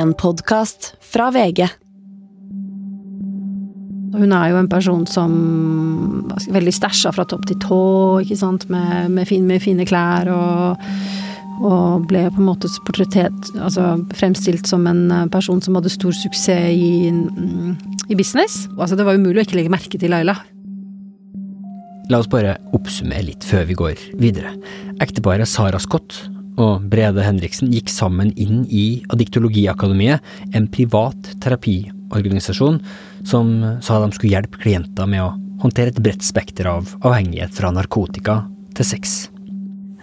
En podkast fra VG. Hun er jo en person som er veldig stæsja fra topp til tå, ikke sant, med, med, fin, med fine klær og, og ble på en måte altså fremstilt som en person som hadde stor suksess i, i business. Altså det var umulig å ikke legge merke til Laila. La oss bare oppsummere litt før vi går videre. Ekteparet Sara Scott og Brede Henriksen gikk sammen inn i Adiktologiakademiet, en privat terapiorganisasjon som sa de skulle hjelpe klienter med å håndtere et bredt spekter av avhengighet fra narkotika til sex.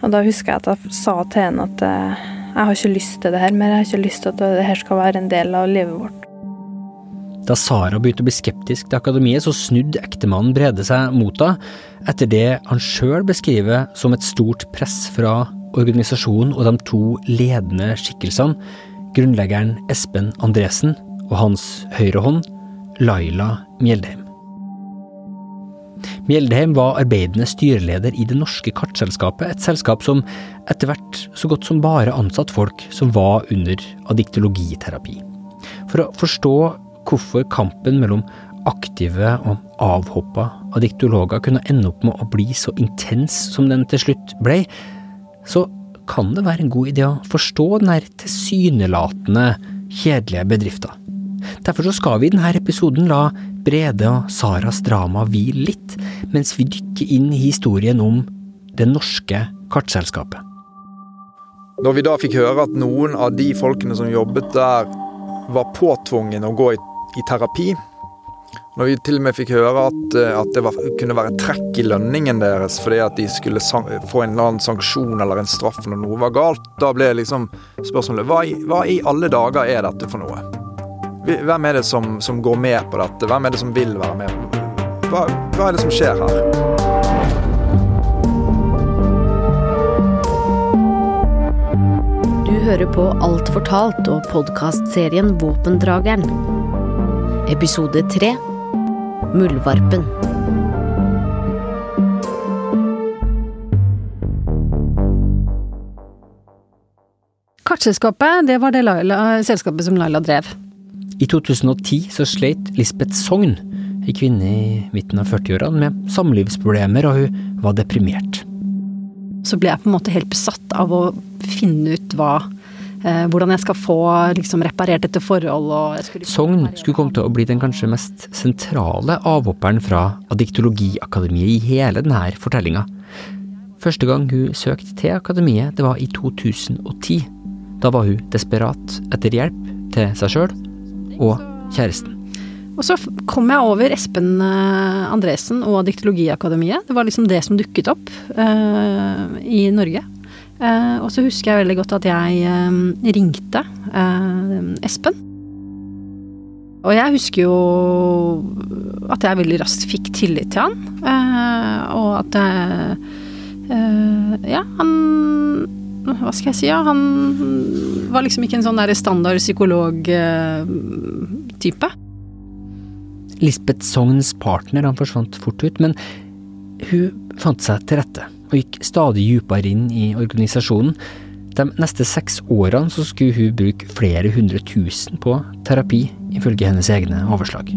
Og da husker jeg at jeg sa til henne at eh, jeg har ikke lyst til det her mer, jeg har ikke lyst til at det her skal være en del av livet vårt. Da Sara begynte å bli skeptisk til akademiet, så snudde ektemannen Brede seg mot henne, etter det han sjøl beskriver som et stort press fra organisasjonen og de to ledende skikkelsene, grunnleggeren Espen Andresen og hans høyre hånd, Laila Mjeldheim. Mjeldheim var arbeidende styreleder i Det Norske Kartselskapet, et selskap som etter hvert så godt som bare ansatte folk som var under adiktologiterapi. For å forstå hvorfor kampen mellom aktive og avhoppa adiktologer kunne ende opp med å bli så intens som den til slutt ble, så kan det være en god idé å forstå den her tilsynelatende kjedelige bedriften. Derfor så skal vi i denne episoden la Brede og Saras drama hvile litt, mens vi dykker inn i historien om det norske kartselskapet. Når vi da fikk høre at noen av de folkene som jobbet der, var påtvungen å gå i i terapi. Når vi til og med fikk høre at, eh, at det var, kunne være trekk i lønningen deres fordi at de skulle få en eller annen sanksjon eller en straff når noe var galt, da ble liksom spørsmålet hva i, hva i alle dager er dette for noe? Hvem er det som, som, går med på dette? Hvem er det som vil være med? Hva, hva er det som skjer her? Du hører på Alt fortalt og podkastserien Våpendrageren. Episode tre Muldvarpen. Kartselskapet det var det Laila, selskapet som Laila drev. I 2010 så sleit Lisbeth Sogn, ei kvinne i midten av 40-årene, med samlivsproblemer, og hun var deprimert. Så ble jeg på en måte helt besatt av å finne ut hva hvordan jeg skal få liksom, reparert dette forhold. Skulle Sogn skulle komme til å bli den kanskje mest sentrale avhopperen fra Adiktologiakademiet i hele denne fortellinga. Første gang hun søkte til akademiet, det var i 2010. Da var hun desperat etter hjelp til seg sjøl og kjæresten. Og så kom jeg over Espen eh, Andresen og Diktologiakademiet. Det var liksom det som dukket opp uh, i Norge. Uh, og så husker jeg veldig godt at jeg eh, ringte eh, Espen. Og jeg husker jo at jeg veldig raskt fikk tillit til han. og at jeg Ja, han Hva skal jeg si, ja. Han var liksom ikke en sånn der standard psykolog-type. Lisbeth Sogns partner han forsvant fort ut, men hun fant seg til rette og gikk stadig dypere inn i organisasjonen. De neste seks årene så skulle hun bruke flere hundre tusen på terapi, ifølge hennes egne overslag.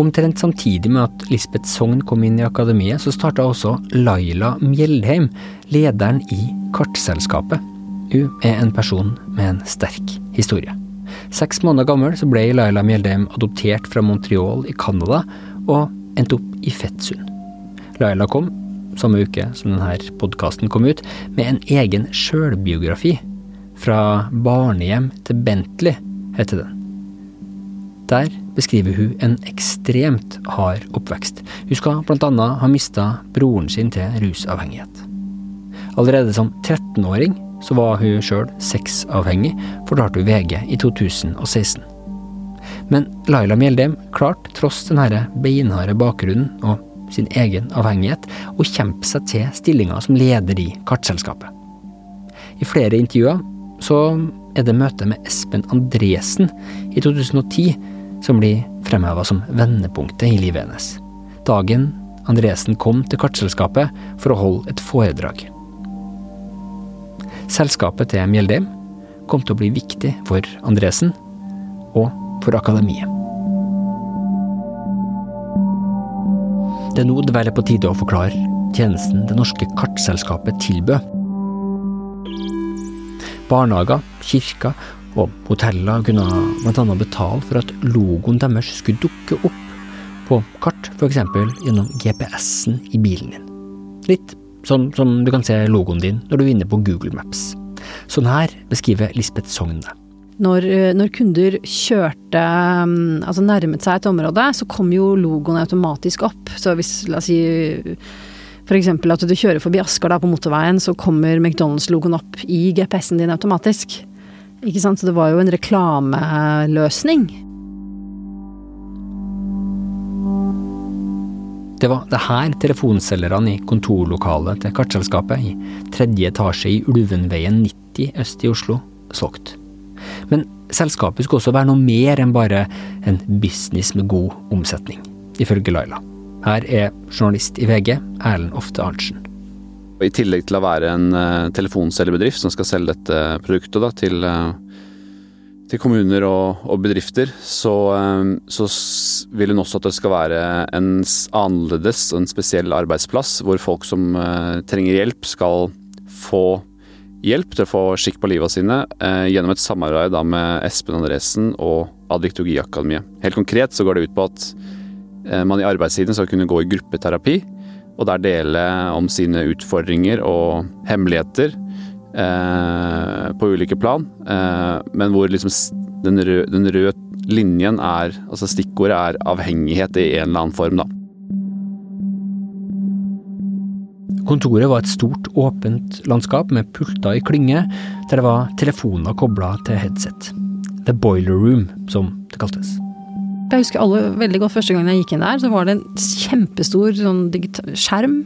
Omtrent samtidig med at Lisbeth Sogn kom inn i akademiet, så starta også Laila Mjeldheim, lederen i Kartselskapet. Hun er en person med en sterk historie. Seks måneder gammel så ble Laila Mjeldheim adoptert fra Montreal i Canada, og endte opp i Fettsund. Laila kom, samme uke som denne podkasten kom ut, med en egen sjølbiografi. Fra barnehjem til Bentley, heter den. Der beskriver hun en ekstremt hard oppvekst. Hun skal annet ha mista broren sin til rusavhengighet. Allerede som 13-åring så var hun sjøl sexavhengig, fortalte hun VG i 2016. Men Laila Mjeldheim klarte, tross denne beinharde bakgrunnen og sin egen avhengighet og kjempe seg til stillinga som leder i kartselskapet. I flere intervjuer så er det møtet med Espen Andresen i 2010 som blir fremheva som vendepunktet i livet hennes. Dagen Andresen kom til kartselskapet for å holde et foredrag. Selskapet til Mjeldheim kom til å bli viktig for Andresen og for akademiet. Det er nå det vel er på tide å forklare tjenesten det norske kartselskapet tilbød. Barnehager, kirker og hoteller kunne bl.a. betale for at logoen deres skulle dukke opp på kart, f.eks. gjennom GPS-en i bilen din. Litt sånn som du kan se logoen din når du er inne på Google Maps. Sånn her beskriver Lisbeth Sogn det. Når, eh, når, kunder kjørte mm, Altså nærmet seg et område, så kom jo logoen automatisk opp. Så hvis, la oss si f.eks. at du kjører forbi Asker da på motorveien, så kommer McDonald's-logoen opp i GPS-en din automatisk. Ikke sant? Så det var jo en reklameløsning. Det var det her telefonselgerne i kontorlokalet til kartselskapet i tredje etasje i Ulvenveien 90 øst i Oslo solgte. Men selskapet skulle også være noe mer enn bare en business med god omsetning, ifølge Laila. Her er journalist i VG, Erlend Ofte Arntzen. I tillegg til å være en uh, telefonselgerbedrift som skal selge dette produktet da, til, uh, til, kommuner og, og bedrifter, så, uh, så, vil hun også at det skal være en annerledes og en spesiell arbeidsplass, hvor folk som trenger hjelp, skal få hjelp til å få skikk på livet sine gjennom et samarbeid da, med Espen Andresen og Addiktologiakademiet. Helt konkret så går det ut på at Eh, man i arbeidstiden skal kunne gå i gruppeterapi, og der dele om sine utfordringer og hemmeligheter eh, på ulike plan. Eh, men hvor liksom den, rød, den røde linjen er Altså stikkordet er avhengighet i en eller annen form, da. Kontoret var et stort, åpent landskap med pulter i klynge, der det var telefoner kobla til headset. The Boiler Room, som det kaltes. Jeg husker alle veldig godt første gangen jeg gikk inn der, så var det en kjempestor sånn skjerm,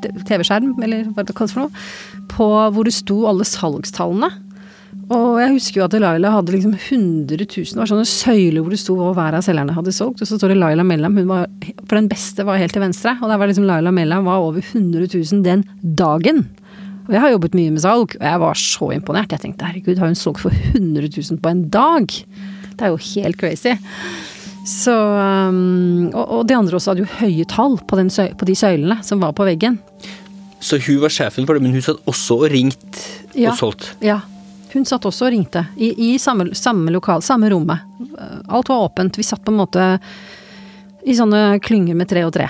TV-skjerm, eller hva det kalles for noe, på hvor det sto alle salgstallene. Og jeg husker jo at Laila hadde liksom 100 000, det var sånne søyler hvor det sto hva hver av selgerne hadde solgt, og så står det Laila Mellam, hun var, for den beste var helt til venstre, og der var liksom Laila Mellam var over 100 000 den dagen. Og jeg har jobbet mye med salg, og jeg var så imponert. Jeg tenkte herregud, har hun solgt for 100 000 på en dag? Det er jo helt crazy. Så, um, og, og, de andre også hadde jo høye tall på, den, på, de søylene som var på veggen. Så hun var sjefen for det, men hun satt også og ringt ja, og solgt? Ja. Hun satt også og ringte. I, i samme, samme, lokal, samme rommet. Alt var åpent. Vi satt på en måte i sånne klynger med tre og tre.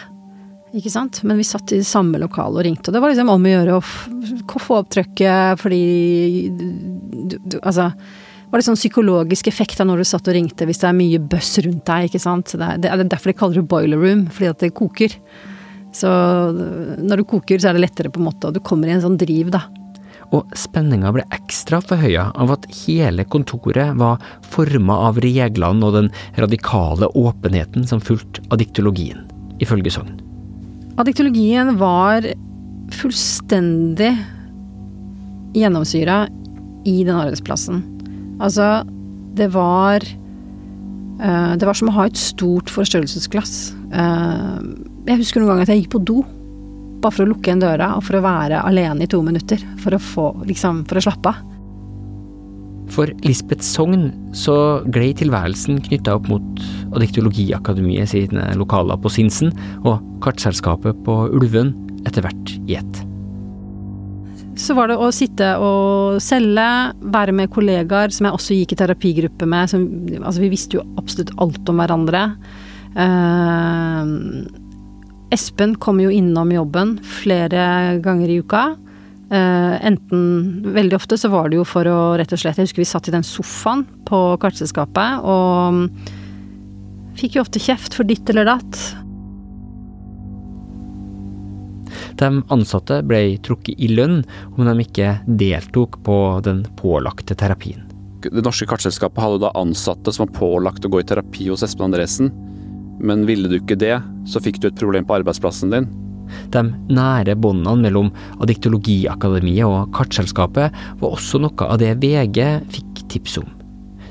Ikke sant? Men vi satt i samme lokal og ringte, og det var liksom om å gjøre å få opp trøkket fordi du, du, Altså var det sånn psykologisk effekt da når du satt og ringte hvis det er mye bøss rundt deg, ikke sant. Det er, det er derfor de kaller det boiler room, fordi at det koker. Så når du koker, så er det lettere, på en måte, og du kommer i en sånn driv, da. Og spenninga ble ekstra forhøya av at hele kontoret var forma av reglene og den radikale åpenheten som fulgte adiktologien, ifølge Sogn. Adiktologien var fullstendig gjennomsyra i den arbeidsplassen. Altså, det var uh, Det var som å ha et stort forstørrelsesglass. Uh, jeg husker noen ganger at jeg gikk på do. Bare for å lukke igjen døra og for å være alene i to minutter. For å få, liksom, for å slappe av. For Lisbeth Sogn så glei tilværelsen knytta opp mot Adiktologiakademiet sine lokaler på Sinsen og Kartselskapet på Ulven etter hvert i ett så var det å sitte og selge, være med kollegaer som jeg også gikk i terapigruppe med. Som, altså vi visste jo absolutt alt om hverandre. Uh, Espen kom jo innom jobben flere ganger i uka. Uh, enten Veldig ofte så var det jo for å rett og slett Jeg husker vi satt i den sofaen på kartselskapet og fikk jo ofte kjeft for ditt eller datt. De ansatte ble trukket i lønn om de ikke deltok på den pålagte terapien. Det norske kartselskapet hadde da ansatte som var pålagt å gå i terapi hos Espen Andresen. Men ville du ikke det, så fikk du et problem på arbeidsplassen din. De nære båndene mellom Adiktologiakademiet og Kartselskapet var også noe av det VG fikk tips om.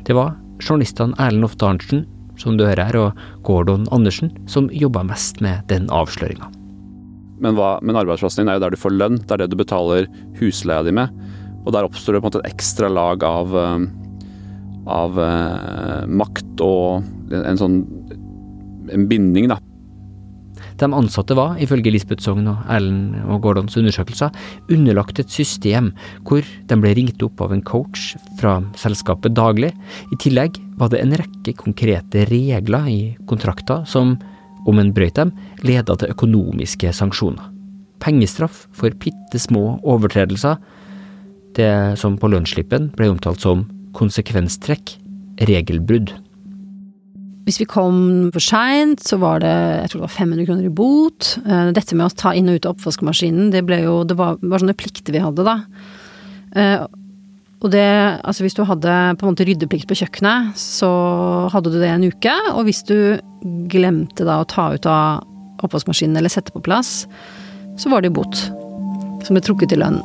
Det var journalistene Erlend Ofte Arntzen, som du hører her, og Gordon Andersen som jobba mest med den avsløringa. Men, hva, men, arbeidsplassen din er jo der du får lønn, det er det du betaler husleia di med. Og der oppstår det på en måte et ekstra lag av, eh, av eh, makt og en sånn en binding, da. De ansatte var, ifølge Lisbeth Sogn og Erlend og Gordons undersøkelser, underlagt et system hvor de ble ringt opp av en coach fra selskapet daglig. I tillegg var det en rekke konkrete regler i kontrakter som, om en brøyt dem, leda til økonomiske sanksjoner. Pengestraff for bitte små overtredelser, det som på lønnsslippen ble omtalt som konsekvenstrekk, regelbrudd. Hvis vi kom for seint, så var det jeg tror det var 500 kroner i bot. Eh, dette med å ta inn og ut av oppvaskmaskinen, det ble jo Det var, var sånne plikter vi hadde, da. Eh, og det Altså hvis du hadde på en måte ryddeplikt på kjøkkenet, så hadde du det en uke. Og hvis du glemte da å ta ut av oppvaskmaskinen eller sette på plass, så var det bot. Som ble trukket i lønn.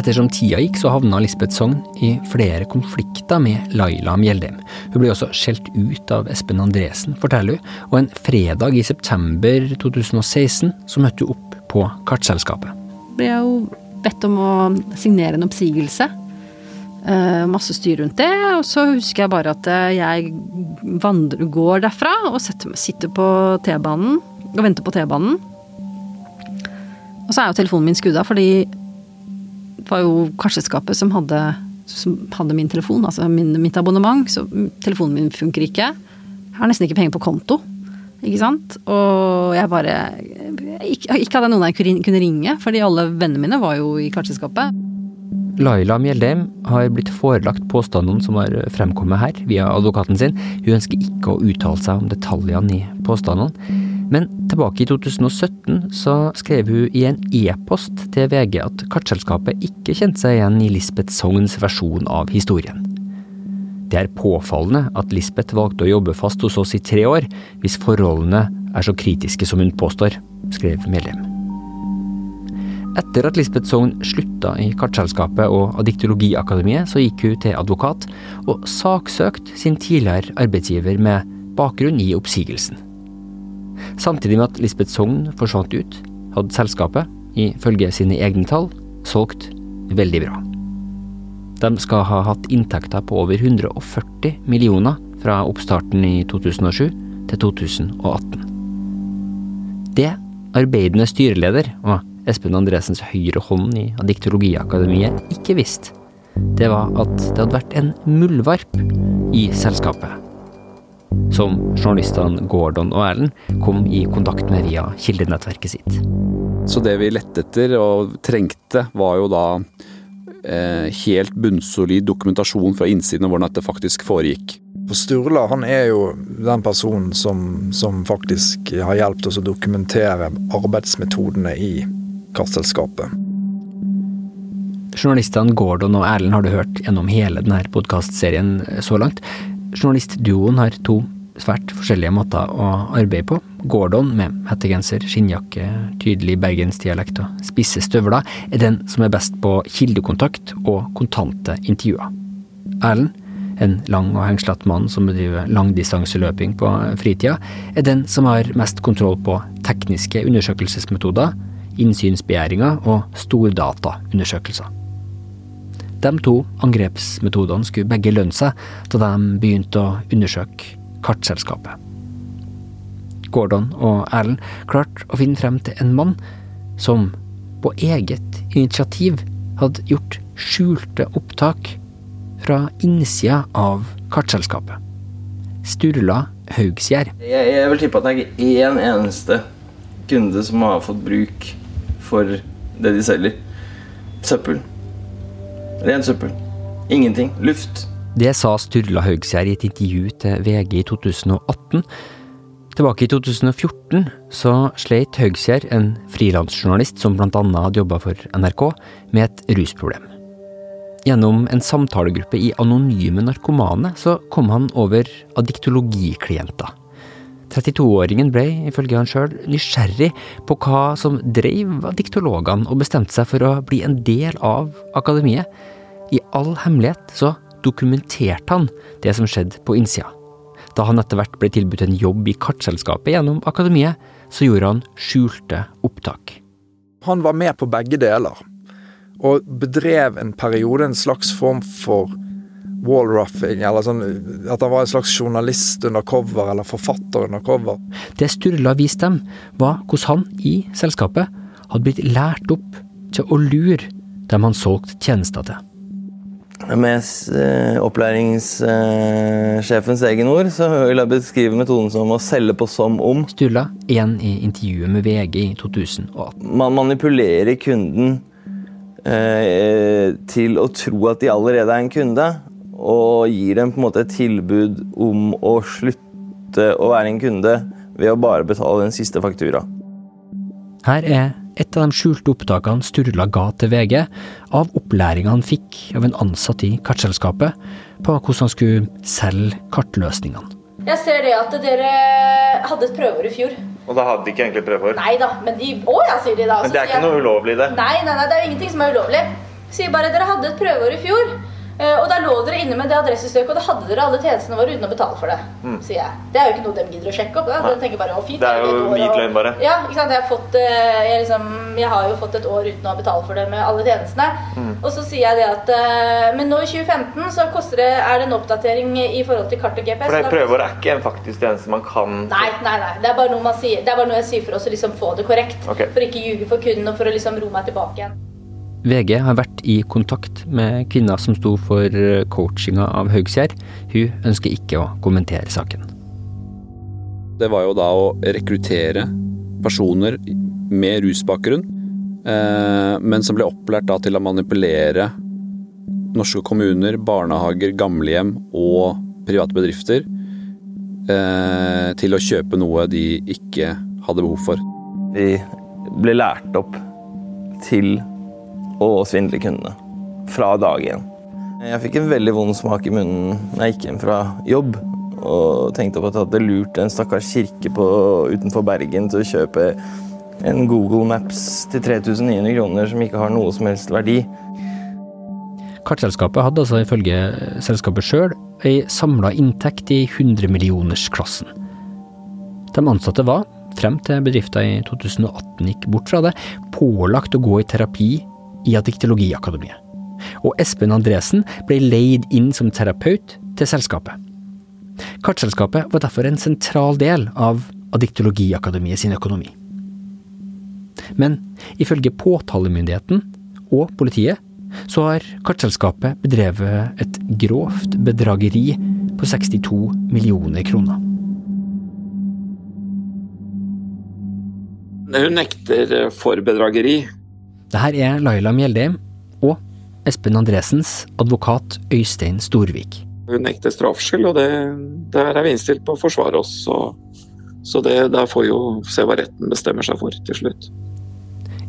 Ettersom tida gikk, så havna Lisbeth Sogn i flere konflikter med Laila Mjeldheim. Hun ble også skjelt ut av Espen Andresen, forteller hun, og en fredag i september 2016 så møtte hun opp på Kartselskapet. Ble jeg jo bedt om å signere en oppsigelse. Uh, masse styr rundt det, og så husker jeg bare at eh, jeg vandrer, går derfra og sitter på T-banen og venter på T-banen. Og så er jo telefonen min skrudd av, fordi var jo kartselskapet som hadde, som hadde min telefon, altså min, mitt abonnement, så telefonen min funker ikke. Jeg har nesten ikke penger på konto, ikke sant. Og jeg bare Ikke, ikke hadde noen jeg kunne ringe, fordi alle vennene mine var jo i kartselskapet. Laila Mjeldheim har blitt forelagt påstandene som har fremkommet her, via advokaten sin. Hun ønsker ikke å uttale seg om detaljene i påstandene. Men tilbake i 2017 så skrev hun i en e-post til VG at Kartselskapet ikke kjente seg igjen i Lisbeth Sogns versjon av historien. Det er påfallende at Lisbeth valgte å jobbe fast hos oss i tre år, hvis forholdene er så kritiske som hun påstår, skrev medlem. Etter at Lisbeth Sogn slutta i Kartselskapet og Adiktologiakademiet, så gikk hun til advokat og saksøkte sin tidligere arbeidsgiver med bakgrunn i oppsigelsen. Samtidig med at Lisbeth Sogn forsvant ut, hadde selskapet, ifølge sine egne tall, solgt veldig bra. De skal ha hatt inntekter på over 140 millioner fra oppstarten i 2007 til 2018. Det arbeidende styreleder og Espen Andresens høyre hånd i Adiktologiakademiet ikke visste, det var at det hadde vært en muldvarp i selskapet som journalistene Gordon og Erlend kom i kontakt med via kildenettverket sitt. Så det vi lette etter og trengte, var jo da eh, helt bunnsolid dokumentasjon fra innsiden av hvordan dette faktisk foregikk. For Sturla han er jo den personen som, som faktisk har hjulpet oss å dokumentere arbeidsmetodene i kartselskapet. Journalistene Gordon og Erlend har du hørt gjennom hele denne podkastserien så langt. Journalistduoen har to svært forskjellige måter å arbeide på. Gordon, med hettegenser, skinnjakke, tydelig bergensdialekt og spisse støvler, er den som er best på kildekontakt og kontante intervjuer. Erlend, en lang og hengslete mann som bedriver langdistanseløping på fritida, er den som har mest kontroll på tekniske undersøkelsesmetoder, innsynsbegjæringer og stordataundersøkelser. De to angrepsmetodene skulle begge lønne seg da de begynte å undersøke kartselskapet. Gordon og Erlend klarte å finne frem til en mann som på eget initiativ hadde gjort skjulte opptak fra innsida av kartselskapet. Sturla Haugsgjerd. Jeg, jeg vil tippe at det er ikke én eneste kunde som har fått bruk for det de selger. Søppel. Ren søppel. Ingenting. Luft. Det sa Sturla Haugsgjerd i et intervju til VG i 2018. Tilbake i 2014 så sleit Haugsgjerd, en frilansjournalist som annet hadde jobba for NRK, med et rusproblem. Gjennom en samtalegruppe i Anonyme narkomane så kom han over addiktologiklienter. 32-åringen ble, ifølge han sjøl, nysgjerrig på hva som drev addiktologene, og bestemte seg for å bli en del av akademiet. I all hemmelighet så dokumenterte han det som skjedde på innsida. Da han etter hvert ble tilbudt en jobb i kartselskapet gjennom akademiet, så gjorde han skjulte opptak. Han var med på begge deler, og bedrev en periode en slags form for wallruffing, eller sånn at han var en slags journalist under cover, eller forfatter under cover. Det Sturla viste dem, var hvordan han i selskapet hadde blitt lært opp til å lure dem han solgte tjenester til. Med eh, opplæringssjefens egen ord så vil jeg beskrive metoden som å selge på som om. Sturla igjen i intervjuet med VG i 2018. Man manipulerer kunden eh, til å tro at de allerede er en kunde, og gir dem på en måte et tilbud om å slutte å være en kunde ved å bare betale den siste faktura. Her er et av de skjulte opptakene Sturla ga til VG av opplæringa han fikk av en ansatt i kartselskapet på hvordan han skulle selge kartløsningene. Jeg ser det at dere hadde et prøveår i fjor. Og da hadde de ikke egentlig prøveår? Nei da, men de Å ja, sier de da. Men det er ikke noe ulovlig i det? Nei, nei, nei, det er jo ingenting som er ulovlig. Sier bare dere hadde et prøveår i fjor. Eh, og da lå dere inne med det adressestøket, og da hadde dere alle tjenestene våre uten å betale for det. Mm. sier jeg. Det er jo ikke noe de gidder å sjekke opp. Da. De tenker bare, å fint. Det er jo hvit løgn, bare. Ja, ikke sant. Jeg har, fått, eh, jeg, liksom, jeg har jo fått et år uten å betale for det med alle tjenestene. Mm. Og så sier jeg det at eh, Men nå i 2015 så det, er det en oppdatering i forhold til kart og GPS. For det prøver er ikke en faktisk tjeneste man kan Nei, nei, nei. Det er bare noe man sier Det er bare noe jeg sier for oss å liksom få det korrekt. Okay. For ikke ljuge for kunden og for å liksom roe meg tilbake igjen. VG har vært i kontakt med kvinna som sto for coachinga av Haugsgjerd. Hun ønsker ikke å kommentere saken. Det var jo da å rekruttere personer med rusbakgrunn, eh, men som ble opplært da til å manipulere norske kommuner, barnehager, gamlehjem og private bedrifter eh, til å kjøpe noe de ikke hadde behov for. Vi ble lært opp til å svindle kundene fra dag én. Jeg fikk en veldig vond smak i munnen når jeg gikk hjem fra jobb og tenkte på at jeg hadde lurt en stakkars kirke på, utenfor Bergen til å kjøpe en Google Maps til 3900 kroner som ikke har noe som helst verdi. Kartselskapet hadde altså ifølge selskapet sjøl ei samla inntekt i 100-millionersklassen. De ansatte var, frem til bedrifta i 2018 gikk bort fra det, pålagt å gå i terapi i Adiktologiakademiet. Og Espen Andresen ble leid inn som terapeut til selskapet. Kartselskapet var derfor en sentral del av Adiktologiakademiet sin økonomi. Men ifølge påtalemyndigheten og politiet så har kartselskapet bedrevet et grovt bedrageri på 62 millioner kroner. Hun nekter for bedrageri. Det her er Laila Mjeldheim og Espen Andresens advokat Øystein Storvik. Hun nekter straffskyld, og det, der er vi innstilt på å forsvare oss. Så, så det, der får jo se hva retten bestemmer seg for til slutt.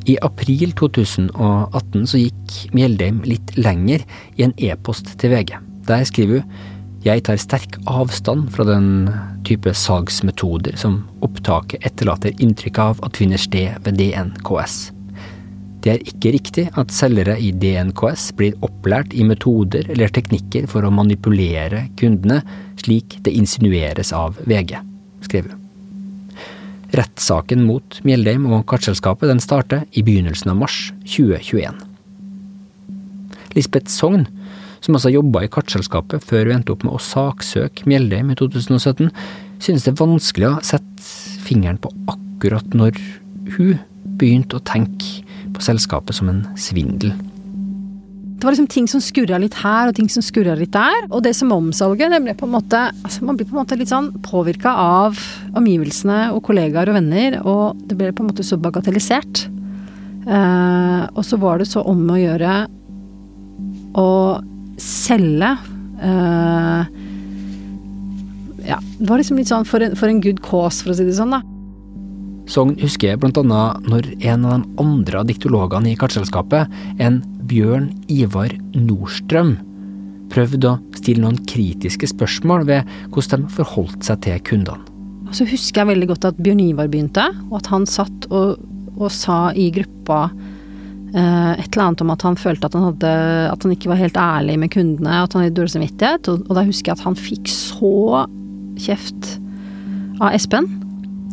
I april 2018 så gikk Mjeldheim litt lenger i en e-post til VG. Der skriver hun jeg tar sterk avstand fra den type salgsmetoder som opptaket etterlater inntrykk av at finner sted ved DNKS. Det er ikke riktig at selgere i DNKS blir opplært i metoder eller teknikker for å manipulere kundene, slik det insinueres av VG, skrev hun. Rettssaken mot Mjeldheim og kartselskapet den starter i begynnelsen av mars 2021. Lisbeth Sogn, som altså jobba i kartselskapet før hun endte opp med å saksøke Mjeldheim i 2017, synes det er vanskelig å sette fingeren på akkurat når hun begynte å tenke selskapet som en svindel. Det var liksom ting som skurra litt her, og ting som skurra litt der. Og det som omsalget, det ble på en måte altså Man blir på en måte litt sånn påvirka av omgivelsene og kollegaer og venner, og det ble på en måte så bagatellisert. Eh, og så var det så om å gjøre å selge eh, Ja, det var liksom litt sånn for en, for en good cause, for å si det sånn, da. Sogn husker annet når en av de andre diktologene i kartselskapet, en Bjørn Ivar Nordstrøm, prøvde å stille noen kritiske spørsmål ved hvordan de forholdt seg til kundene. Så husker jeg veldig godt at Bjørn Ivar begynte, og at han satt og, og sa i gruppa eh, et eller annet om at han følte at han, hadde, at han ikke var helt ærlig med kundene, at han hadde dårlig samvittighet. Og, og da husker jeg at han fikk så kjeft av Espen.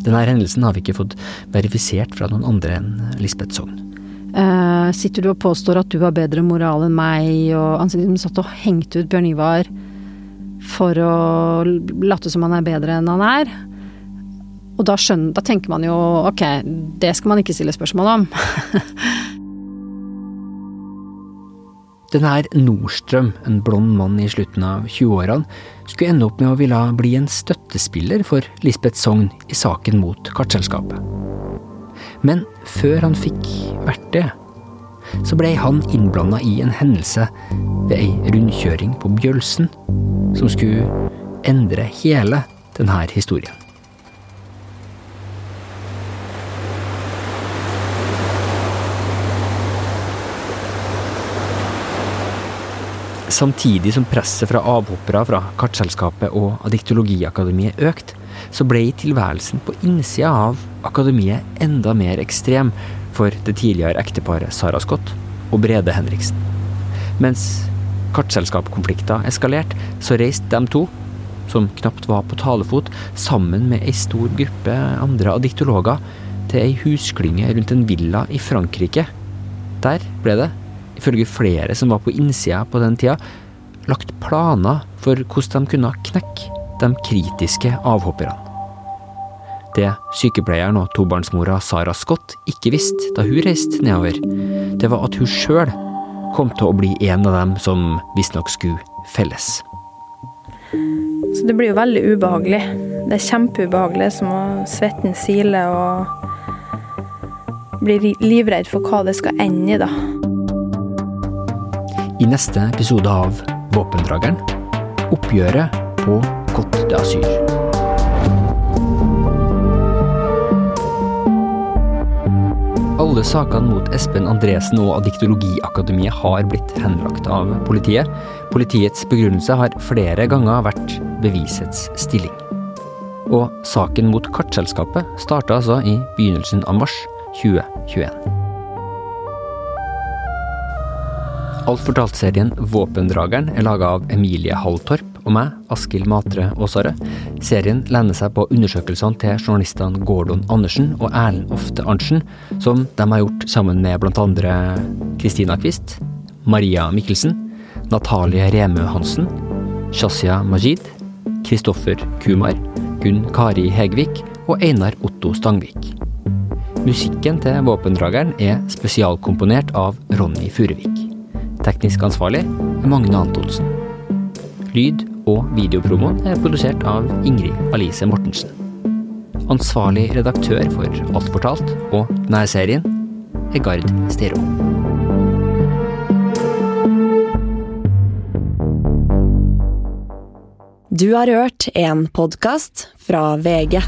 Denne hendelsen har vi ikke fått verifisert fra noen andre enn Lisbeth Sogn. Uh, sitter du og påstår at du har bedre moral enn meg, og han liksom satt og hengte ut Bjørn Ivar for å late som han er bedre enn han er. Og da, skjønner, da tenker man jo ok, det skal man ikke stille spørsmål om. Den her Nordstrøm, en blond mann i slutten av 20-årene, skulle ende opp med å ville bli en støttespiller for Lisbeth Sogn i saken mot Kartselskapet. Men før han fikk vært det, så ble han innblanda i en hendelse ved ei rundkjøring på Bjølsen som skulle endre hele denne historien. Samtidig som presset fra avhoppere fra Kartselskapet og Adiktologiakademiet økte, så ble tilværelsen på innsida av akademiet enda mer ekstrem for det tidligere ekteparet Sara Scott og Brede Henriksen. Mens kartselskapskonflikter eskalerte, så reiste de to, som knapt var på talefot, sammen med ei stor gruppe andre adiktologer til ei husklynge rundt en villa i Frankrike. Der ble det, ifølge flere som var på innsida på den tida, lagt planer for hvordan de kunne knekke de kritiske avhopperne. Det sykepleieren og tobarnsmora Sara Scott ikke visste da hun reiste nedover, det var at hun sjøl kom til å bli en av dem som visstnok skulle felles. Så det blir jo veldig ubehagelig. Det er kjempeubehagelig, som å svetten sile og bli livredd for hva det skal ende i, da. I neste episode av Våpendrageren oppgjøret på Côte d'Azur. Alle sakene mot Espen Andresen og Adiktologiakademiet har blitt henlagt av politiet. Politiets begrunnelse har flere ganger vært bevisets stilling. Og saken mot Kartselskapet starta altså i begynnelsen av mars 2021. Alt fortalt-serien Våpendrageren er laga av Emilie Halltorp og meg, Askild Matre Aasare. Serien lener seg på undersøkelsene til journalistene Gordon Andersen og Erlend Ofte Arntzen, som de har gjort sammen med bl.a. Kristina Kvist, Maria Mikkelsen, Natalie Remø Hansen, Shazia Majid, Kristoffer Kumar, Gunn Kari Hegvik og Einar Otto Stangvik. Musikken til Våpendrageren er spesialkomponert av Ronny Furuvik. Teknisk ansvarlig er Magne Antonsen. Lyd- og videopromoen er produsert av Ingrid Alice Mortensen. Ansvarlig redaktør for Alt fortalt og nærserien er Gard Stero. Du har hørt en podkast fra VG.